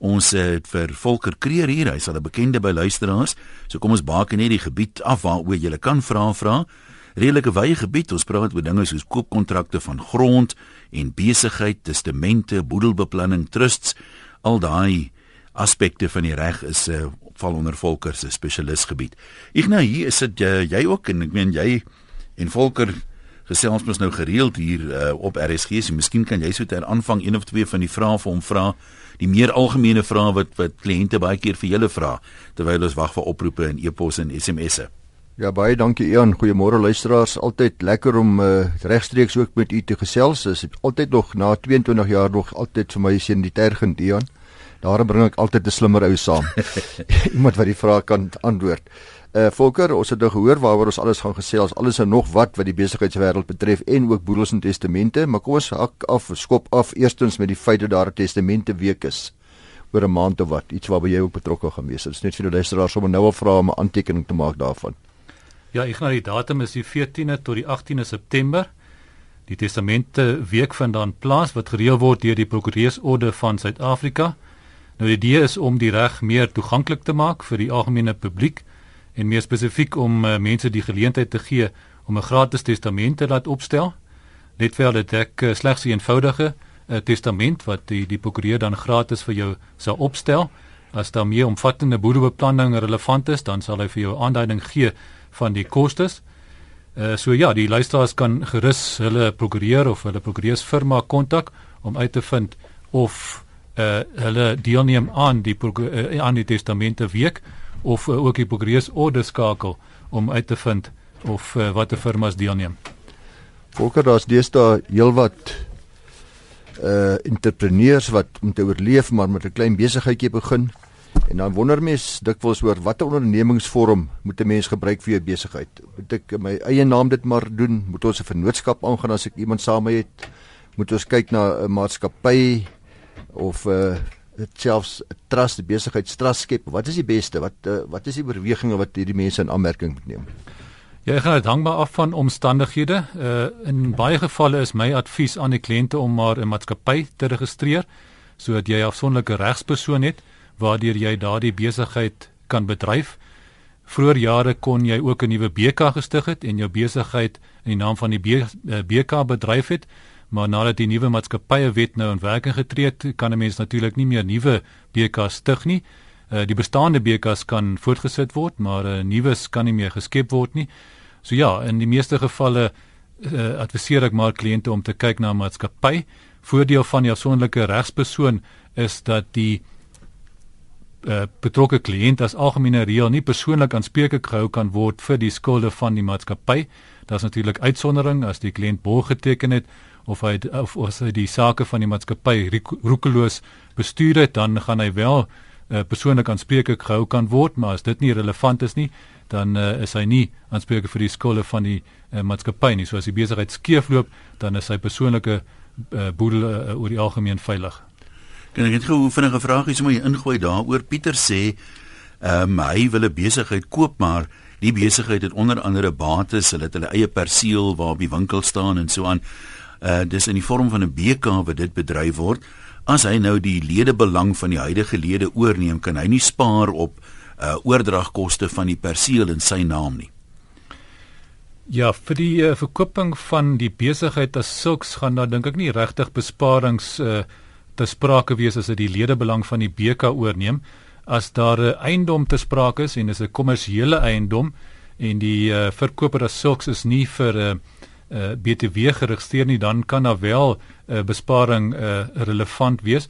Ons het vir Volker Kreer hier, hy's al 'n bekende by luisteraars. So kom ons baak net die gebied af waaroor jy kan vra vra. Redelike wye gebied. Ons praat oor dinge soos koopkontrakte van grond en besigheid, testamente, boedelbeplanning, trusts, al daai aspekte van die reg is 'n uh, eh, val onder Volker se spesialisgebied. Nou hier is dit uh, jy ook en ek meen jy en Volker gesels mos nou gereeld hier uh, op RSG. So miskien kan jy so ter aanvang een of twee van die vrae vir hom vra, die meer algemene vrae wat wat kliënte baie keer vir julle vra terwyl ons wag vir oproepe en e-posse en SMS'e. Ja baie dankie Ian. Goeiemôre luisteraars. Altyd lekker om uh, regstreeks ook met u te gesels. Is altyd nog na 22 jaar nog altyd vir my sien die tergend Ian. Daarom bring ek altyd 'n slimmer ou saam. Iemand wat die vraag kan antwoord. Uh Volker, ons het nou gehoor waaroor ons alles gaan gesels, alles en nog wat wat die besigheidswêreld betref en ook boedels en testamente, maar kom ons hak af, skop af eerstens met die feit dat daar 'n testamente week is oor 'n maand of wat, iets waarby jy ook betrokke gaan wees. Dit is net vir die luisteraars om nou al vra om 'n aantekening te maak daarvan. Ja, ek gaan die datum is die 14de tot die 18de September. Die testamente week vind dan plaas wat gereël word deur die Prokureursorde van Suid-Afrika. Nou die idee is om die reg meer toeganklik te maak vir die algemene publiek en meer spesifiek om uh, mense die geleentheid te gee om 'n gratis testament te laat opstel. Net vir dit ek uh, slegs 'n eenvoudige uh, testament wat die die prokureur dan gratis vir jou sal opstel. As daar meer omvattende boedelbeplanning relevant is, dan sal hy vir jou aanduiding gee van die kostes. Uh, so ja, die luisteraars kan gerus hulle prokureur of hulle prokureursfirma kontak om uit te vind of uh, hulle deelneem aan die uh, aan die testamente week of uh, ook Hippogrees orde skakel om uit te vind of uh, watter firmas deelneem. Volker daar's deesdae heelwat uh entrepreneurs wat om te oorleef maar met 'n klein besigheidjie begin en dan wonder mens dikwels oor watter ondernemingsvorm moet 'n mens gebruik vir jou besigheid. Moet ek my eie naam dit maar doen? Moet ons 'n vennootskap aangaan as ek iemand saam het? Moet ons kyk na 'n maatskappy of uh, selfs 'n trust besigheidstrust skep. Wat is die beste? Wat uh, wat is die oorwegings wat hierdie mense in aanmerking moet neem? Ja, ek gaan dit hang maar af van omstandighede. Uh in baie gevalle is my advies aan die kliënte om maar 'n maatskappy te registreer sodat jy 'n afsonderlike regspersoon het waardeur jy daardie besigheid kan bedryf. Vroeger jare kon jy ook 'n nuwe BK gestig het en jou besigheid in die naam van die BK bedryf het maar nadat die nuwe maatskappye wet nou in werking getree het, kan 'n mens natuurlik nie meer nuwe BK's stig nie. Uh, die bestaande BK's kan voortgesit word, maar 'n uh, nuwes kan nie meer geskep word nie. So ja, in die meeste gevalle uh, adviseer ek maar kliënte om te kyk na 'n maatskappy. Voordeel van die afsonderlike regspersoon is dat die uh, betrokke kliënt as algemene reël nie persoonlik aanspreeklik gehou kan word vir die skulde van die maatskappy. Daar's natuurlik uitsondering as die kliënt borg geteken het of hy of as hy die sake van die maatskappy roekeloos bestuur het, dan gaan hy wel uh, persoonlik aanspreeklik gehou kan word, maar as dit nie relevant is nie, dan uh, is hy nie aanspreeklik vir die skulde van die uh, maatskappy nie. So as die besigheid skeefloop, dan is hy persoonlike uh, boedel uh, oor die algemeen veilig. Kan ek net gou 'n vinnige vraagie sommer ingooi daaroor? Pieter sê ehm um, hy wil 'n besigheid koop, maar die besigheid het onder andere bates, hulle het hulle eie perseel waar op die winkel staan en so aan uh dis in die vorm van 'n BK wat dit bedryf word. As hy nou die ledebelang van die huidige lede oorneem, kan hy nie spaar op uh oordragkoste van die perseel in sy naam nie. Ja, vir die uh, verkoping van die besigheid as sulks gaan daar dink ek nie regtig besparings uh te sprake wees as dit die ledebelang van die BK oorneem as daar 'n eiendom te sprake is en dis 'n kommersiële eiendom en die uh, verkoper as sulks is nie vir 'n uh, uh, eh, BTW geregistreer nie, dan kan daar wel 'n uh, besparing uh, relevant wees.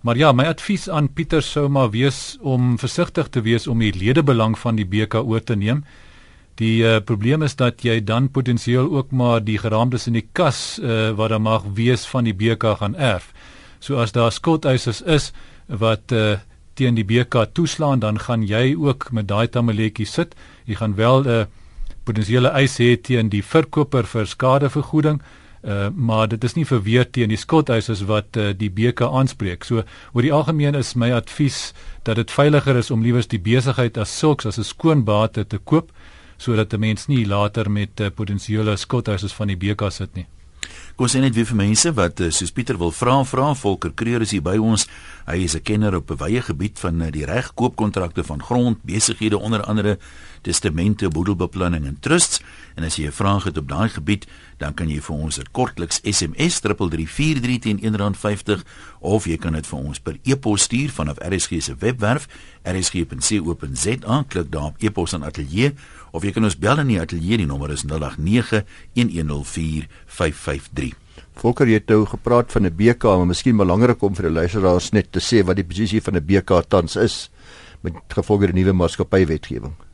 Maar ja, my advies aan Pieter sou maar wees om versigtig te wees om die ledebelang van die BK oor te neem. Die uh, probleem is dat jy dan potensieel ook maar die geraamdes in die kas uh, wat dan mag wees van die BK gaan erf. So as daar skuldeisers is wat uh, teen die BK toeslaan, dan gaan jy ook met daai tamaletjie sit. Jy gaan wel 'n uh, potensiële eis het teen die verkoper vir skadevergoeding. Uh, maar dit is nie verweer teen die skuldeisers wat uh, die BK aanspreek. So oor die algemeen is my advies dat dit veiliger is om liewers die besigheid as sulks as 'n skoon bate te koop sodat 'n mens nie later met uh, potensiële skuldeisers van die BK sit nie. Kom sê net weer vir mense wat eh, soos Pieter wil vra, vra Volker Kreur is hier by ons. Hy is 'n kenner op 'n wye gebied van eh, die regkoopkontrakte van grond, besighede onder andere testamente, boedelbeplanning en trusts. En as jy 'n vraag het op daai gebied, dan kan jy vir ons 'n kortliks SMS 3343 teen R1.50 of jy kan dit vir ons per e-pos stuur vanaf RSG se webwerf rsg.co.za. Klik daar op e-pos aan ateljee of jy kan ons bel in die ateljee, die nommer is 089 1104553. Volker jy het nou gepraat van 'n BK, maar miskien belangrik om vir die luisteraars net te sê wat die posisie van 'n BK tans is met gevolg die nuwe maatskappywetgewing.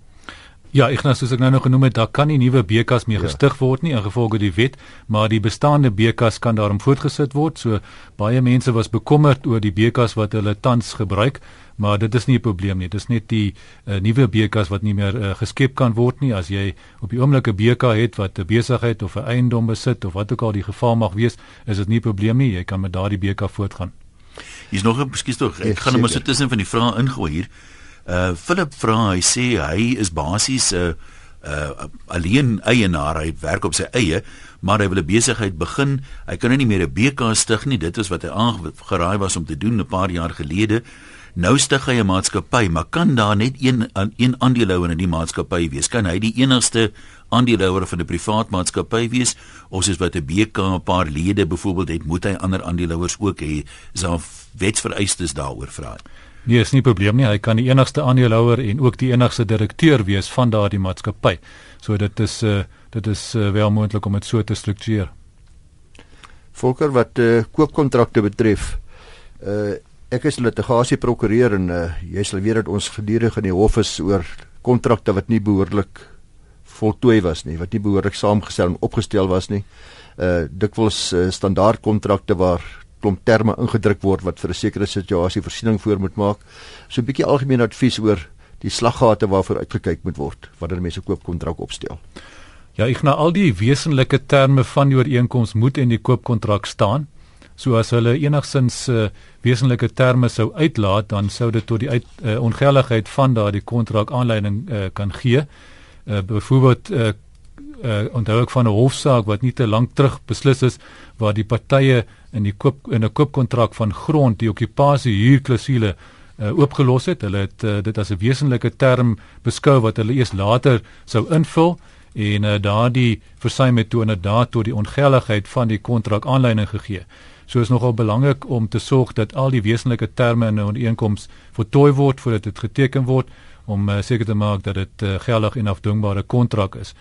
Ja, ek nou soos ek nou nog genoem het, daar kan nie nuwe BKs meer ja. gestig word nie ingevolge die wet, maar die bestaande BKs kan daarom voortgesit word. So baie mense was bekommerd oor die BKs wat hulle tans gebruik, maar dit is nie 'n probleem nie. Dit is net die uh, nuwe BKs wat nie meer uh, geskep kan word nie. As jy op die oomblik 'n BK het wat 'n besigheid of 'n eiendom besit of wat ook al die geval mag wees, is dit nie 'n probleem nie. Jy kan met daardie BK voortgaan. Hier's nog 'n skuis tog. Ek gaan net maar so tussen van die vrae ingooi hier. Uh Philip vra, hy sê hy is basies 'n uh, uh alleen eienaar, hy werk op sy eie, maar hy wil 'n besigheid begin. Hy kan nie meer 'n BK stig nie. Dit is wat hy aangeraai was om te doen 'n paar jaar gelede. Nou stig hy 'n maatskappy, maar kan daar net een een aandeelhouer in die maatskappy wees? Kan hy die enigste aandeelhouer van 'n privaat maatskappy wees of soos wat 'n BK 'n paar lede byvoorbeeld het, moet hy ander aandeelhouers ook hê? Is daar wetsvereistes daaroor vra? Nee, is nie 'n probleem nie. Hy kan die enigste aandeelhouer en ook die enigste direkteur wees van daardie maatskappy. So dit is uh dit is uh, wel moontlik om dit so te struktureer. Volker wat uh, koopkontrakte betref, uh ek is litigasie prokureur en uh, jy sal weet dat ons gedurig in die hof is oor kontrakte wat nie behoorlik voltooi was nie, wat nie behoorlik saamgestel en opgestel was nie. Uh dikwels uh, standaard kontrakte waar klomp terme ingedruk word wat vir 'n sekere situasie voorsiening voor moet maak. So 'n bietjie algemene advies oor die slaggate waarvoor uitgekyk moet word wanneer mense koopkontrak opstel. Ja, ek na al die wesenlike terme van die ooreenkoms moet in die koopkontrak staan. So as hulle enigsins uh, wesenlike terme sou uitlaat, dan sou dit tot die uit, uh, ongeldigheid van daardie kontrak aanleiding uh, kan gee. Uh, Byvoorbeeld uh, uh, onthou ek van 'n hofsaak wat nie te lank terug beslis is waar die partye in die koop in 'n koopkontrak van grond die okupasie huurklousule uh, oopgelos het. Hulle het uh, dit as 'n wesenlike term beskou wat hulle eers later sou invul en uh, daardie versuim het toe inderdaad tot die ongeldigheid van die kontrak aanleiding gegee. So is nogal belangrik om te sorg dat al die wesenlike terme in 'n ooreenkoms voltooi word voordat dit geteken word om uh, seker te maak dat dit uh, geldig en afdwingbare kontrak is.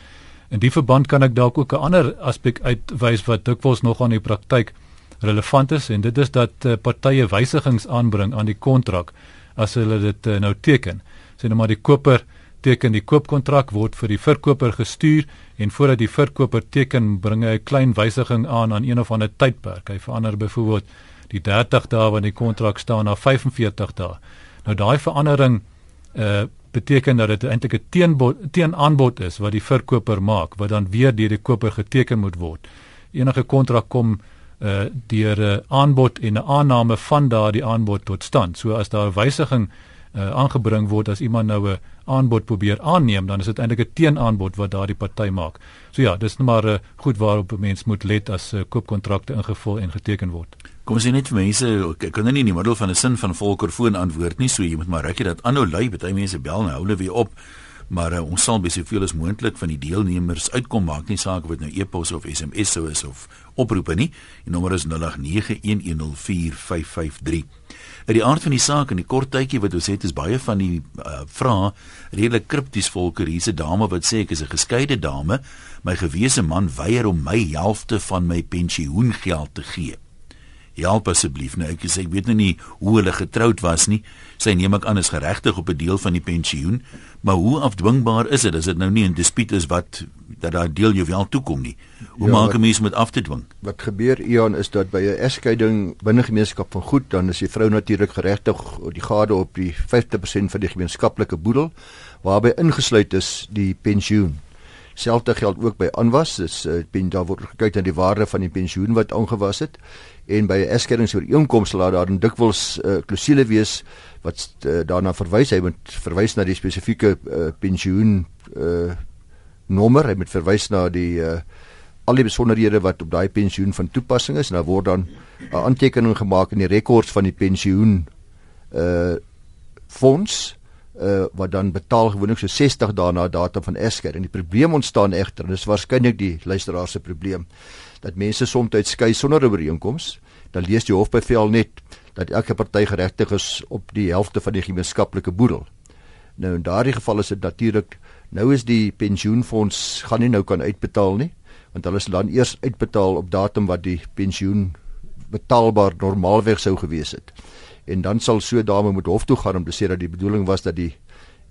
In die verband kan ek dalk ook 'n ander aspek uitwys wat dikwels nog aan die praktyk relevant is en dit is dat uh, partye wysigings aanbring aan die kontrak as hulle dit uh, nou teken. Sê nou maar die koper teken die koopkontrak word vir die verkoper gestuur en voordat die verkoper teken bring hy 'n klein wysiging aan aan een of ander tydperk. Hy verander byvoorbeeld die 30 dae wanneer die kontrak staan na 45 dae. Nou daai verandering uh beteken dat dit eintlik 'n teenbod teenaanbod is wat die verkoper maak wat dan weer deur die koper geteken moet word. Enige kontrak kom uh deur 'n uh, aanbod en 'n aanname van daardie aanbod tot stand. So as daar 'n wysiging uh aangebring word as iemand nou 'n aanbod probeer aanneem, dan is dit eintlik 'n teenaanbod wat daardie party maak. So ja, dis net maar 'n uh, goed waarop 'n mens moet let as uh, koopkontrakte ingevul en geteken word. Kom ons sê net vir mense, ek kan nie in die middel van 'n sin van volkerfoon antwoord nie, so jy moet maar reg hê dat aanhou lui, baie mense bel nou hulle weer op. Maar uh, ons sal baie soveel as moontlik van die deelnemers uitkom maak nie saak of dit nou e-pos of SMS sou is of oproepe nie. Die nommer is 0891104553. In die aard van die saak en die kort tydjie wat ons het is baie van die uh, vrae redelik kripties volker. Hier's 'n dame wat sê ek is 'n geskeide dame, my gewese man weier om my helfte van my pensioengeld te gee help asseblief nou ek sê ek weet nou nie hoe hulle getroud was nie. Sy neem ek aan is geregtig op 'n deel van die pensioen maar hoe afdwingbaar is dit as dit nou nie 'n dispuut is wat dat daai deel jou wel toekom nie? Hoe ja, maak 'n mens met af te dwing? Wat gebeur Ian is dat by 'n egskeiding binne gemeenskap van goed dan is die vrou natuurlik geregtig die gade op die 50% van die gemeenskaplike boedel waarby ingesluit is die pensioen Selfde geld ook by aanwas. Dis uh, pen daar word gekyk na die waarde van die pensioen wat aangewas het. En by 'n eskeringsooreeenkoms laat daar dan dikwels 'n uh, klousule wees wat uh, daarna verwys. Hy moet verwys na die spesifieke uh, pensioen uh, nommer. Hy moet verwys na die uh, al die besonderhede wat op daai pensioen van toepassing is. En dan word dan 'n aantekening gemaak in die rekords van die pensioen uh fonds uh wat dan betaal gewoonlik so 60 dae na datum van egskeiding. Die probleem ontstaan egter en dis waarskynlik die luisteraar se probleem dat mense soms skei sonder ooreenkoms, dan lees die hofbevel net dat elke party geregtig is op die helfte van die gemeenskaplike boedel. Nou in daardie geval is dit natuurlik nou is die pensioenfonds gaan nie nou kan uitbetaal nie want hulle sal dan eers uitbetaal op datum wat die pensioen betaalbaar normaalweg sou gewees het en dan sal so dame moet hof toe gaan om te sê dat die bedoeling was dat die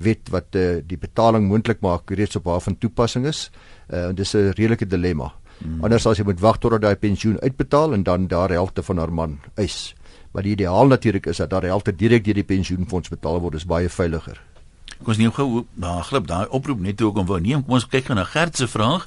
wet wat uh, die betaling moontlik maak reeds op haar van toepassing is. Uh, en dis 'n redelike dilemma. Hmm. Anders as jy moet wag totdat daai pensioen uitbetaal en dan daar helfte van haar man eis. Maar die ideaal natuurlik is dat daar helfte direk deur die pensioenfonds betaal word, is baie veiliger. Kom ons neem gou na glip daai oproep net ook om wou neem. Kom ons kyk gou na Gert se vraag.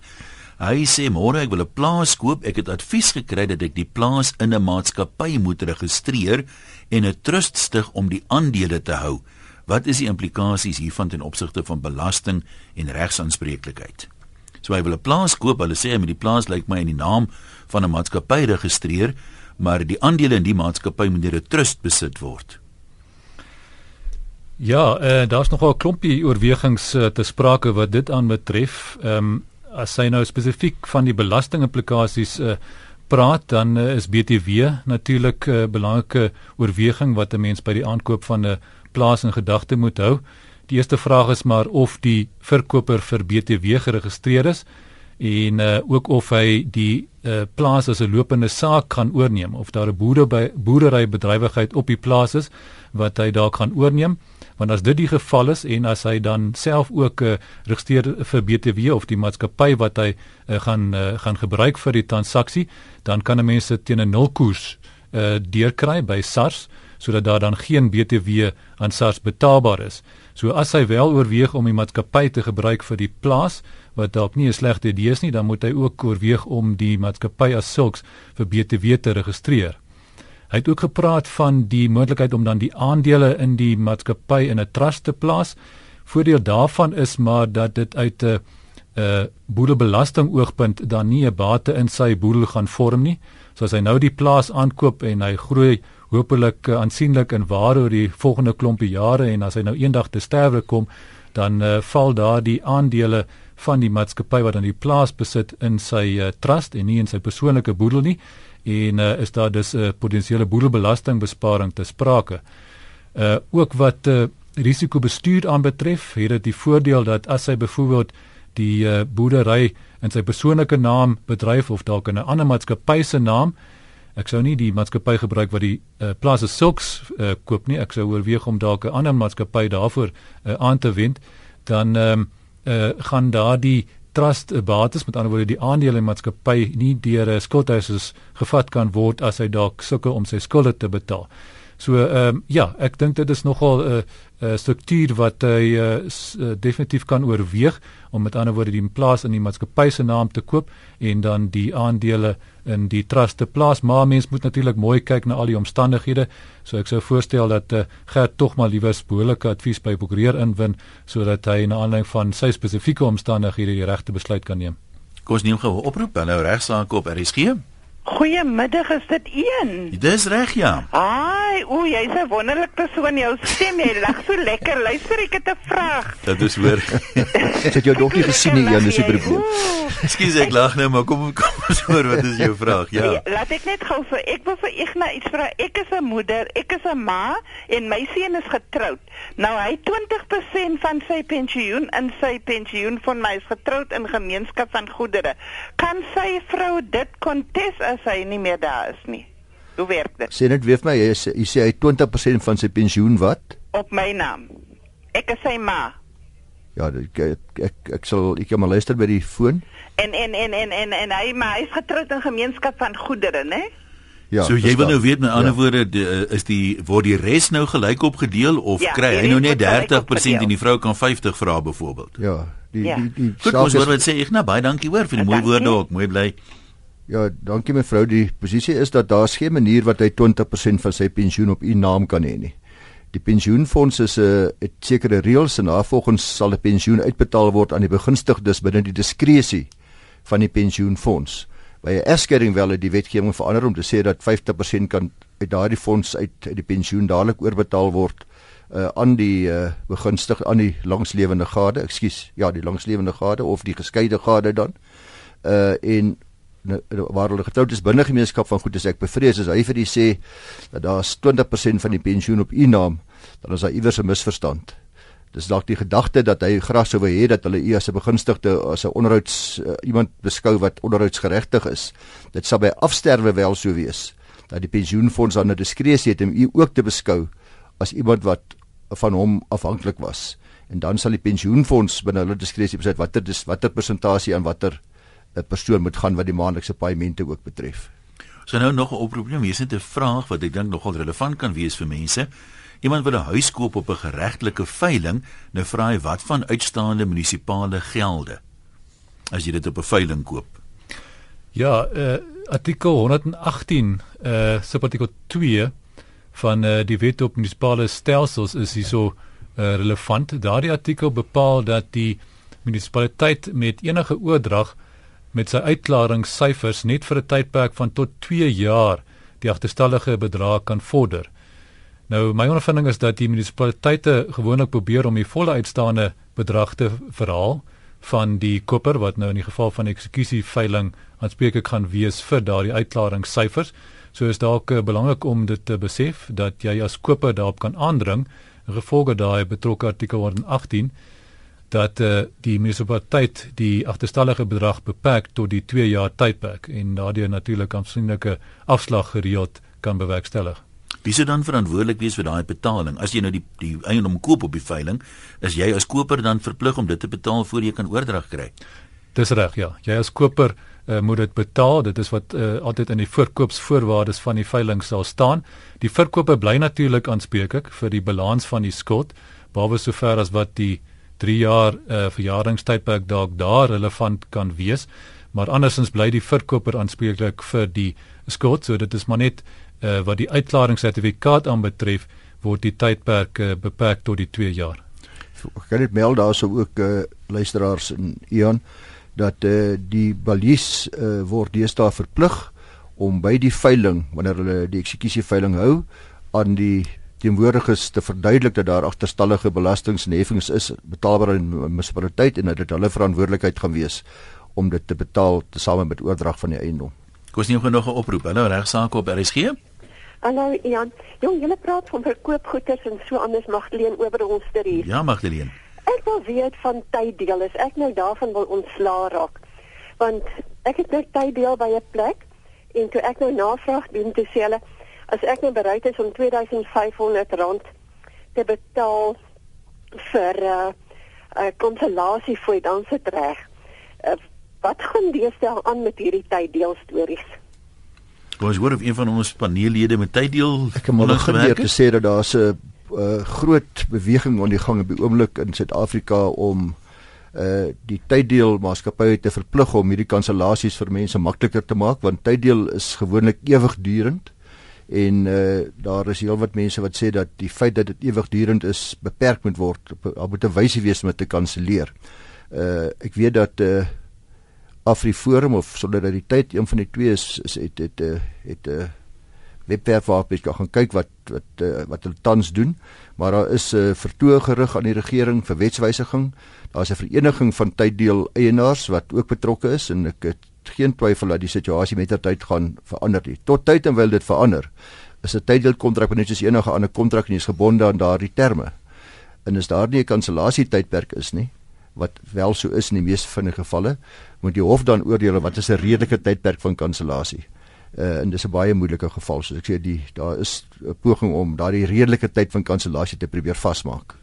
Hy sê môre ek wil 'n plaas koop. Ek het advies gekry dat ek die plaas in 'n maatskappy moet registreer en 'n trust stig om die aandele te hou. Wat is die implikasies hiervan ten opsigte van belasting en regsaanspreeklikheid? So hy wil 'n plaas koop. Hulle sê hy moet die plaas lyk my in die naam van 'n maatskappy registreer, maar die aandele in die maatskappy moet deur 'n trust besit word. Ja, uh, daar's nogal 'n klompie oorwegings uh, te sprake wat dit aanbetref. Ehm um, as hy nou spesifiek van die belastingimplikasies uh, praat dan uh, is BTW natuurlik 'n uh, belangrike oorweging wat 'n mens by die aankoop van 'n plaas in gedagte moet hou. Die eerste vraag is maar of die verkoper vir BTW geregistreer is en uh, ook of hy die uh, plaas as 'n lopende saak kan oorneem of daar 'n boerdery boerderybedrywigheid op die plaas is wat hy daar kan oorneem want as dit die geval is en as hy dan self ook 'n uh, eh, registreer vir BTW of die maatskappy wat hy uh, gaan uh, gaan gebruik vir die transaksie, dan kan 'n mens dit teen 'n nulkoers uh, deurkry by SARS sodat daar dan geen BTW aan SARS betaalbaar is. So as hy wel oorweeg om die maatskappy te gebruik vir die plaas wat dalk nie 'n slegte idee is nie, dan moet hy ook oorweeg om die maatskappy as sulks vir BTW te registreer. Hy het ook gepraat van die moontlikheid om dan die aandele in die maatskappy in 'n trust te plaas. Voordeel daarvan is maar dat dit uit 'n 'n boedelbelasting oogpunt dan nie 'n bate in sy boedel gaan vorm nie. So as hy nou die plaas aankoop en hy groei hopelik uh, aansienlik in waarde oor die volgende klompie jare en as hy nou eendag te sterwe kom, dan uh, val daar die aandele van die maatskappy wat aan die plaas besit in sy uh, trust en nie in sy persoonlike boedel nie en uh, is daar dus 'n uh, potensiële boedelbelastingbesparing te sprake. Uh ook wat uh, risikobestuur aanbetref, het dit die voordeel dat as hy byvoorbeeld die uh, boerdery in sy persoonlike naam bedryf of dalk in 'n ander maatskappy se naam, ek sou nie die maatskappy gebruik wat die uh, plaas se sulks uh, koop nie, ek sou oorweeg om dalk 'n ander maatskappy daarvoor uh, aan te wend, dan ehm um, uh, gaan daardie trust bates met ander woorde die aandele in maatskappy nie deur 'n skuldhuisers gevat kan word as hy dalk sukkel om sy skulde te betaal. So ehm um, ja, ek dink dit is nogal 'n uh, 'n uh, struktuur wat hy uh, uh, definitief kan oorweeg om met ander woorde die plaas in die maatskappy se naam te koop en dan die aandele in die trust te plaas. Maar mens moet natuurlik mooi kyk na al die omstandighede. So ek sou voorstel dat uh, Gert tog maar liewer behoorlike advies by prokureur inwin sodat hy na aanleiding van sy spesifieke omstandighede die regte besluit kan neem. Kom ons neem gou 'n oproep. Hallo regsaak op RSG. Goeiemiddag, is dit een? Dis reg ja. Ai, o, jy's 'n wonderlike persoon. Jou stem, jy lag so lekker. Luister, ek het 'n vraag. Dit is hoor. Sit jou dogter gesien nie, Jan, dis die probleem. Ekskuus, ek lag nou, maar kom kom ons hoor wat is jou vraag? Ja. ja. Laat ek net gou vir ek wil vir Ignas iets vra. Ek is 'n moeder, ek is 'n ma en my seun is getroud. Nou hy 20% van sy pensioen in sy pensioen van my is getroud in gemeenskap van goedere. Kan sy vrou dit kontes as hy nie meer daar is nie. Hoe werk dit? Sê net weer vir my, jy sê, jy sê hy 20% van sy pensioen wat? Op my naam. Ek is sy ma. Ja, ek ek ek, ek sal ek gaan maar luister by die foon. En en en en en en hy maar hy is getroud in gemeenskap van goedere, né? Ja. So jy wil nou weet met ander ja. woorde die, is die word die res nou gelyk opgedeel of ja, kry hy nou net 30% en die vrou kan 50 vra byvoorbeeld? Ja. Die ja. die die Goed, ons hoor wat sê ek nou baie dankie hoor vir die mooi woorde ook, mooi bly. Ja, dankie mevrou. Die posisie is dat daar geen manier wat hy 20% van sy pensioen op u naam kan hê nie. Die pensioenfonds is 'n uh, eh, sekere reëls en daarvolgens sal die pensioen uitbetaal word aan die begunstigdes binne die diskresie van die pensioenfonds. By 'n egskeiding wel het die wetgewing verander om te sê dat 50% kan uit daardie fonds uit, uit die pensioen dadelik oorbetaal word uh, aan die uh, begunstig aan die langslewende gade, ekskuus, ja, die langslewende gade of die geskeide gade dan. Uh en waar hulle getroud is binne gemeenskap van goed as ek bevrees as hy vir die sê dat daar's 20% van die pensioen op u naam, dan is daar iewers 'n misverstand. Dis dalk die gedagte dat hy graag sou wou hê dat hulle u as 'n begunstigde as 'n onderhouds uh, iemand beskou wat onderhoudsgeregtig is. Dit sal by afsterwe wel so wees dat die pensioenfonds aan 'n diskresie het om u ook te beskou as iemand wat van hom afhanklik was. En dan sal die pensioenfonds binne hulle diskresie besluit watter watter persentasie aan watter 'n persoon moet gaan wat die maandelikse paemente ook betref. So nou nog 'n oproep, hier is net 'n vraag wat ek dink nogal relevant kan wees vir mense. Iemand wil 'n huis koop op 'n geregtelike veiling, nou vra hy wat van uitstaande munisipale gelde as jy dit op 'n veiling koop. Ja, uh, artikel 118 uh eh, subartikel 2 van uh, die wet op munisipale stelsels is hierso uh, relevant. Daardie artikel bepaal dat die munisipaliteit met enige oordrag met sy uitklaringssyfers net vir 'n tydperk van tot 2 jaar die agterstallige bedrag kan vorder. Nou my ondervinding is dat die munisipaliteite gewoonlik probeer om die volle uitstaande bedrag te verhaal van die koper wat nou in die geval van eksekusie veiling aanspreeklik gaan wees vir daardie uitklaringssyfers. So is dalk uh, belangrik om dit te besef dat jy as koper daarop kan aandring gevolge daai betrokke artikel 118 dat uh, die munisipaliteit die agterstallige bedrag beperk tot die 2 jaar tydperk en daardie natuurlik aansienlike afslag gereeld kan bewerkstellig. Wie sou dan verantwoordelik wees vir daai betaling? As jy nou die die eiendom koop op die veiling, is jy as koper dan verplig om dit te betaal voor jy kan oordrag kry? Dis reg, ja. Jy as koper uh, moet dit betaal. Dit is wat uh, altyd in die verkoopsvoorwaardes van die veiling sal staan. Die verkoper bly natuurlik aanspreeklik vir die balans van die skuld, behalwe sover as wat die 3 jaar uh, verjaringstydperk dalk daar relevant kan wees, maar andersins bly die verkoper aanspreeklik vir die skuld. So dit is maar net uh, wat die uitklaringssertifikaat aanbetref word die tydperk uh, beperk tot die 2 jaar. Ek kan dit meld daarso ook uh, luisteraars in Ion dat eh uh, die balies eh uh, word deesdae verplig om by die veiling wanneer hulle die eksekusie veiling hou aan die teenwoordiges te verduidelik dat daar agterstallige belastings en heffings is betaalbaar in munisipaliteit en dat dit hulle verantwoordelikheid gaan wees om dit te betaal tesame met oordrag van die eiendom. Koos nie genoeg 'n oproep. Hallo regsaake op RSG. Hallo Ian. Jong, jy praat van verkoopgoeders en so anders Magdalene oor ons hier. Ja, Magdalene. Ek wil weet van tyddeel is ek nou daarvan wil ontslaa raak. Want ek het nou tyddeel by 'n plek en toe ek nou navraag doen te sê hulle as ek nou bereid is om R2500 te betaal vir 'n uh, 'n konsultasie vir dan se reg. Uh, wat gaan deesdae aan met hierdie tyddeel stories? Ons hoor of een van ons paneellede met tyddeel ek het maar begin te sê dat daar 'n uh, groot beweging aan die gang op die oomblik in Suid-Afrika om uh die tyddeel maatskappye te verplig om hierdie kansellasies vir mense makliker te maak want tyddeel is gewoonlik ewigdurend en uh daar is heelwat mense wat sê dat die feit dat dit ewigdurend is beperk moet word daar moet 'n wysie wees om dit te kanselleer. Uh ek weet dat uh Afriforum of Solidariteit een van die twee is, is het het het, het, het uh webwerf waarop jy kan kyk wat wat uh, wat hulle tans doen. Maar daar is 'n uh, vertoog gerig aan die regering vir wetswysiging. Daar's 'n vereniging van tyddeel eienaars wat ook betrokke is en ek het geen twyfel dat die situasie met tyd gaan verander nie. Tot tyd en wil dit verander. Is 'n tyddeel kontrak net soos enige ander kontrak nie is gebonde aan daardie terme. En as daar nie 'n kansellasie tydperk is nie wat wel so is in die meeste van die gevalle, moet die hof dan oordeel wat is 'n redelike tydperk van kansellasie uh, en dis 'n baie moeilike geval soos ek sê die daar is 'n poging om daardie redelike tyd van kansellasie te probeer vasmaak.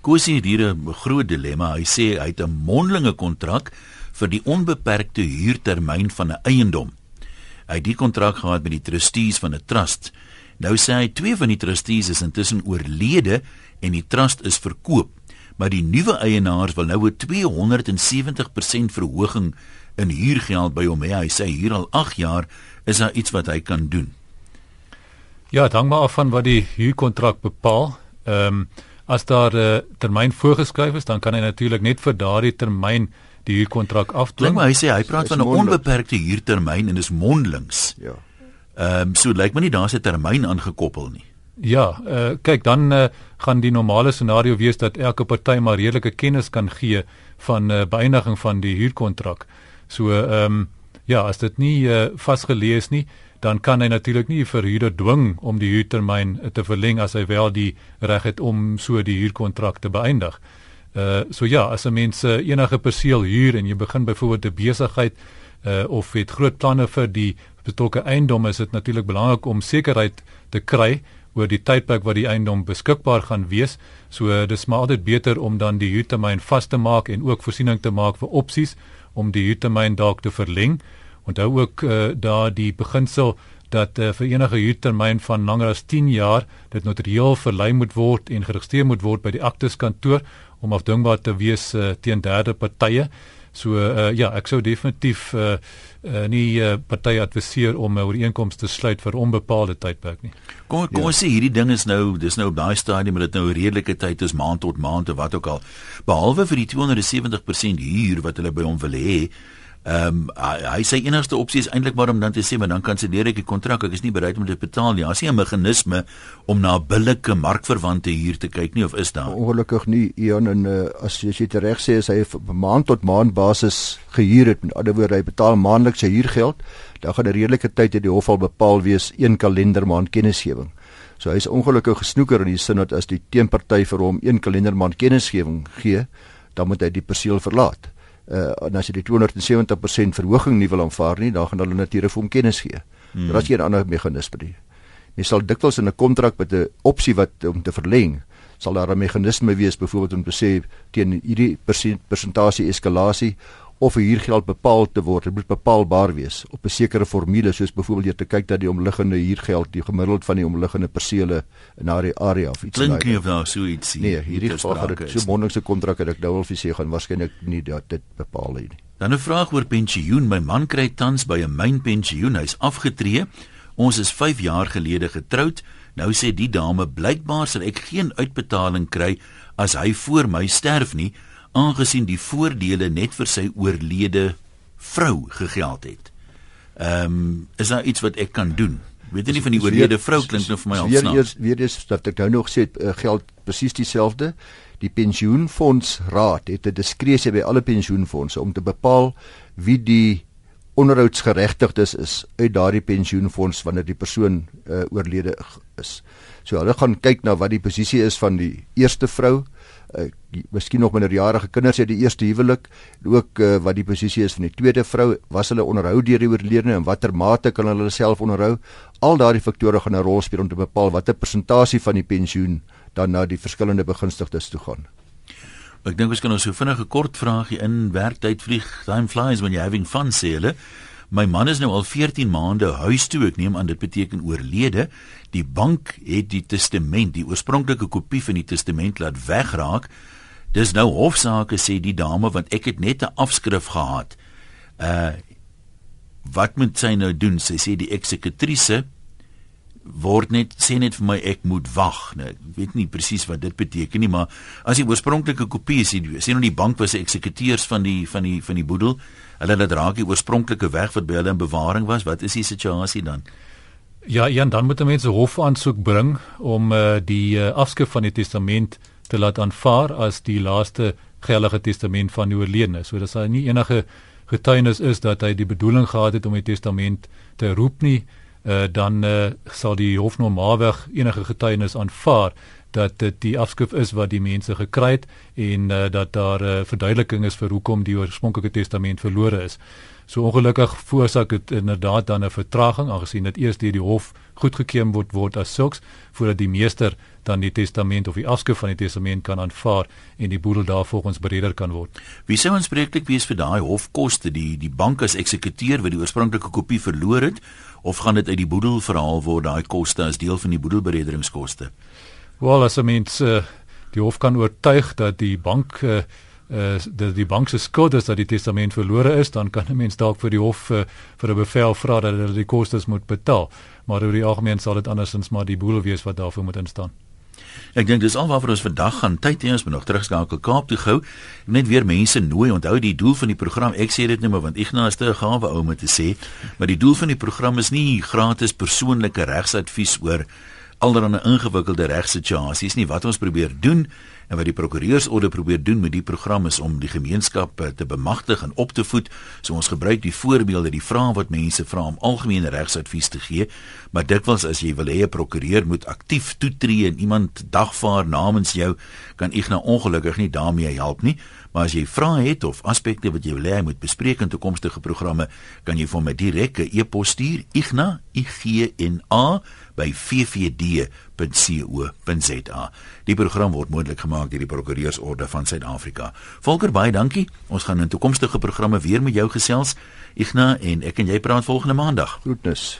Kosie het hier 'n groot dilemma. Hy sê hy het 'n mondelinge kontrak vir die onbeperkte huurtermyn van 'n eiendom. Hy het die kontrak gehad met die trustees van 'n trust. Nou sê hy twee van die trustees is intussen oorlede en die trust is verkoop, maar die nuwe eienaars wil nou 'n 270% verhoging in huurgeld by hom hê. Hy sê hier al 8 jaar is daar iets wat hy kan doen? Ja, hang maar af van wat die huurkontrak bepaal. Ehm um, as daar 'n uh, termyn voorgeskryf is, dan kan hy natuurlik net vir daardie termyn die huurkontrak afdwing. my hy sê hy praat Dis van 'n onbeperkte huurtermyn en dis mondelings. Ja. Ehm um, so lyk my nie daar's 'n termyn aangekoppel nie. Ja, uh, kyk dan uh, gaan die normale scenario wees dat elke party maar redelike kennis kan gee van uh, beëindiging van die huurkontrak. So ehm um, ja, as dit nie uh, vasgelees is nie, dan kan hy natuurlik nie vir huurder dwing om die huurtermyn te verleng as hy wel die reg het om so die huurkontrak te beëindig. Uh so ja, as 'n mens uh, enige perseel huur en jy begin byvoorbeeld 'n besigheid uh of het groot planne vir die betrokke eiendom, is dit natuurlik belangrik om sekerheid te kry oor die tydperk wat die eiendom beskikbaar gaan wees. So uh, dis maar altyd beter om dan die huurtermyn vas te maak en ook voorsiening te maak vir opsies om die huurtermyn dalk te verleng. Onthou ook uh, daar die beginsel dat uh, vir enige huurtermyn van langer as 10 jaar dit notarieel verlei moet word en geregistreer moet word by die aktes kantoor om afdwingbaar te wees uh, teen derde partye. So uh, ja, ek sou definitief uh, uh, nie uh, partye adviseer om 'n ooreenkoms te sluit vir onbepaalde tydperk nie. Kom kom Ja. ons sê hierdie ding is nou dis nou op daai stadium maar dit nou 'n redelike tyd is maand tot maand of wat ook al. Behalwe vir die 270% huur wat hulle by hom wil hê. Ehm um, hy, hy sê enigste opsie is eintlik maar om dan te sê maar dan kanselleer ek die kontrak. Ek is nie bereid om dit betaal nie. Daar's nie 'n meganisme om na billike markverwante huur te kyk nie of is daar? Ongelukkig nie Ian en uh, as jy, as jy reg sê as hy op maand tot maand basis gehuur het, met ander woorde hy betaal maandeliks sy huurgeld, dan gaan 'n redelike tyd uit die hof al bepaal wees een kalendermaand kennisgewing. So hy's ongelukkig gesnoeker in die sin dat as die teenparty vir hom een kalendermaand kennisgewing gee, dan moet hy die perseel verlaat. Uh en as jy die 270% verhoging nie wil aanvaar nie, dan gaan hulle natuurlik vir hom kennis gee. Hmm. Daar is geen ander meganisme nie. Jy sal dikwels in 'n kontrak met 'n opsie wat om te verleng, sal daar 'n meganisme wees byvoorbeeld om te sê teen hierdie persent- persentasie eskalasie of 'n huurgeld bepaal te word, dit moet bepaalbaar wees op 'n sekere formule soos byvoorbeeld deur te kyk dat die omliggende huurgeld die gemiddeld van die omliggende persele in daardie area of iets in Klink daai- nie of daar so iets Nee, hierdie geval gaan dit so mondelingse kontrak het ek nou wil vir sê gaan waarskynlik nie dat dit bepaal nie. Dan 'n vraag oor pensioen. My man kry tans by 'n mynpensioen. Hy's afgetree. Ons is 5 jaar gelede getroud. Nou sê die dame blykbaar sal ek geen uitbetaling kry as hy voor my sterf nie, aangesien die voordele net vir sy oorlede vrou gegeld het. Ehm, um, is daar iets wat ek kan doen? Weet jy nie van die oorlede weer- vrou klink nou vir my al weer snaaks. eers weer eens dat ek nou nog sê uh, geld presies dieselfde. Die pensioenfondsraad het 'n diskresie by alle pensioenfondse om te bepaal wie die onderhoudsgeregtigdes is uit daardie pensioenfonds wanneer die persoon uh, oorlede is. So hulle gaan kyk na wat die posisie is van die eerste vrou, uh, die- miskien nog minderjarige kinders uit die eerste huwelik, en ook uh, wat die posisie is van die tweede vrou, was hulle onderhou deur die oorledene en watter mate kan hulle self onderhou? Al daardie faktore gaan 'n rol speel om te bepaal watter persentasie van die pensioen dan na die verskillende begunstigdes toe gaan. Ek dink ons kan ons so vinnige kort vraagie in werktyd vlieg. Time flies when you're having fun sê hulle. My man is nou al 14 maande huis toe. Ek neem aan dit beteken oorlede. Die bank het die testament, die oorspronklike kopie van die testament laat wegraak. Dis nou hofsaake sê die dame want ek het net 'n afskrif gehad. Uh wat moet sy nou doen? Sy sê die eksekutrise word net sê net vir my ek moet wag. Nou, ek weet nie presies wat dit beteken nie, maar as die oorspronklike kopie is, die- sê nou die bank was 'n eksekuteurs van die van die van die boedel, hulle laat raak die oorspronklike weg wat by hulle in bewaring was. Wat is die situasie dan? Ja, ja, dan moet 'n mens 'n hofaansoek bring om uh, die uh, afskrif van die testament te laat aanvaar as die laaste geldige testament van die oorledene. So dat daar nie enige getuienis is dat hy die bedoeling gehad het om die testament te roep nie, uh, dan uh, sal die hof normaalweg enige getuienis aanvaar dat dit die afskrif is wat die mense gekry het en uh, dat daar 'n uh, verduideliking is vir hoekom die oorspronklike testament verlore is. So ongelukkig veroorsaak dit inderdaad dan 'n vertraging aangesien dit eers deur die hof goedgekeur word word as sulks voordat die meester dan die testament of die afskrif van die testament kan aanvaar en die boedel daarvolgens bereder kan word. Wie sou aanspreeklik wees vir daai hofkoste, die die bank as eksekuteur wat die oorspronklike kopie verloor het of gaan dit uit die boedel verhaal word daai koste as deel van die boedelberedderingskoste? Wel as 'n mens uh, die hof kan oortuig dat die bank uh, uh dat die bank se skuld is dat die testament verlore is, dan kan 'n mens dalk vir die hof uh, vir 'n bevel vra dat hulle die kostes moet betaal. Maar oor die algemeen sal dit andersins maar die boedel wees wat daarvoor moet instaan. Ek dink dis alwaar ons vandag gaan tyd hê ons moet nog terugskakel Kaap toe gou. Net weer mense nooi. Onthou die doel van die program. Ek sê dit nou maar want Ignas te gawe ou om te sê, maar die doel van die program is nie gratis persoonlike regsadvies oor allerlei ingewikkelde regsituasies nie. Wat ons probeer doen En wat die prokureursorde probeer doen met die program is om die gemeenskap eh, te bemagtig en op te voed. So ons gebruik die voorbeelde, die vrae wat mense vra om algemene regsadvies te gee, maar dikwels as jy wil hê 'n prokureur moet aktief toetree en iemand dagvaar namens jou, kan ek nou ongelukkig nie daarmee help nie. Maar as jy vrae het of aspekte wat jy wil hê moet bespreek in toekomstige programme, kan jy vir my direk 'n e-pos stuur, igna, i g n a by ffd.co.za. Die program word moontlik gemaak deur die Prokureursorde van Suid-Afrika. Volker baie dankie. Ons gaan in toekomstige programme weer met jou gesels. Igna en ek en jy praat volgende maandag. Groetnis.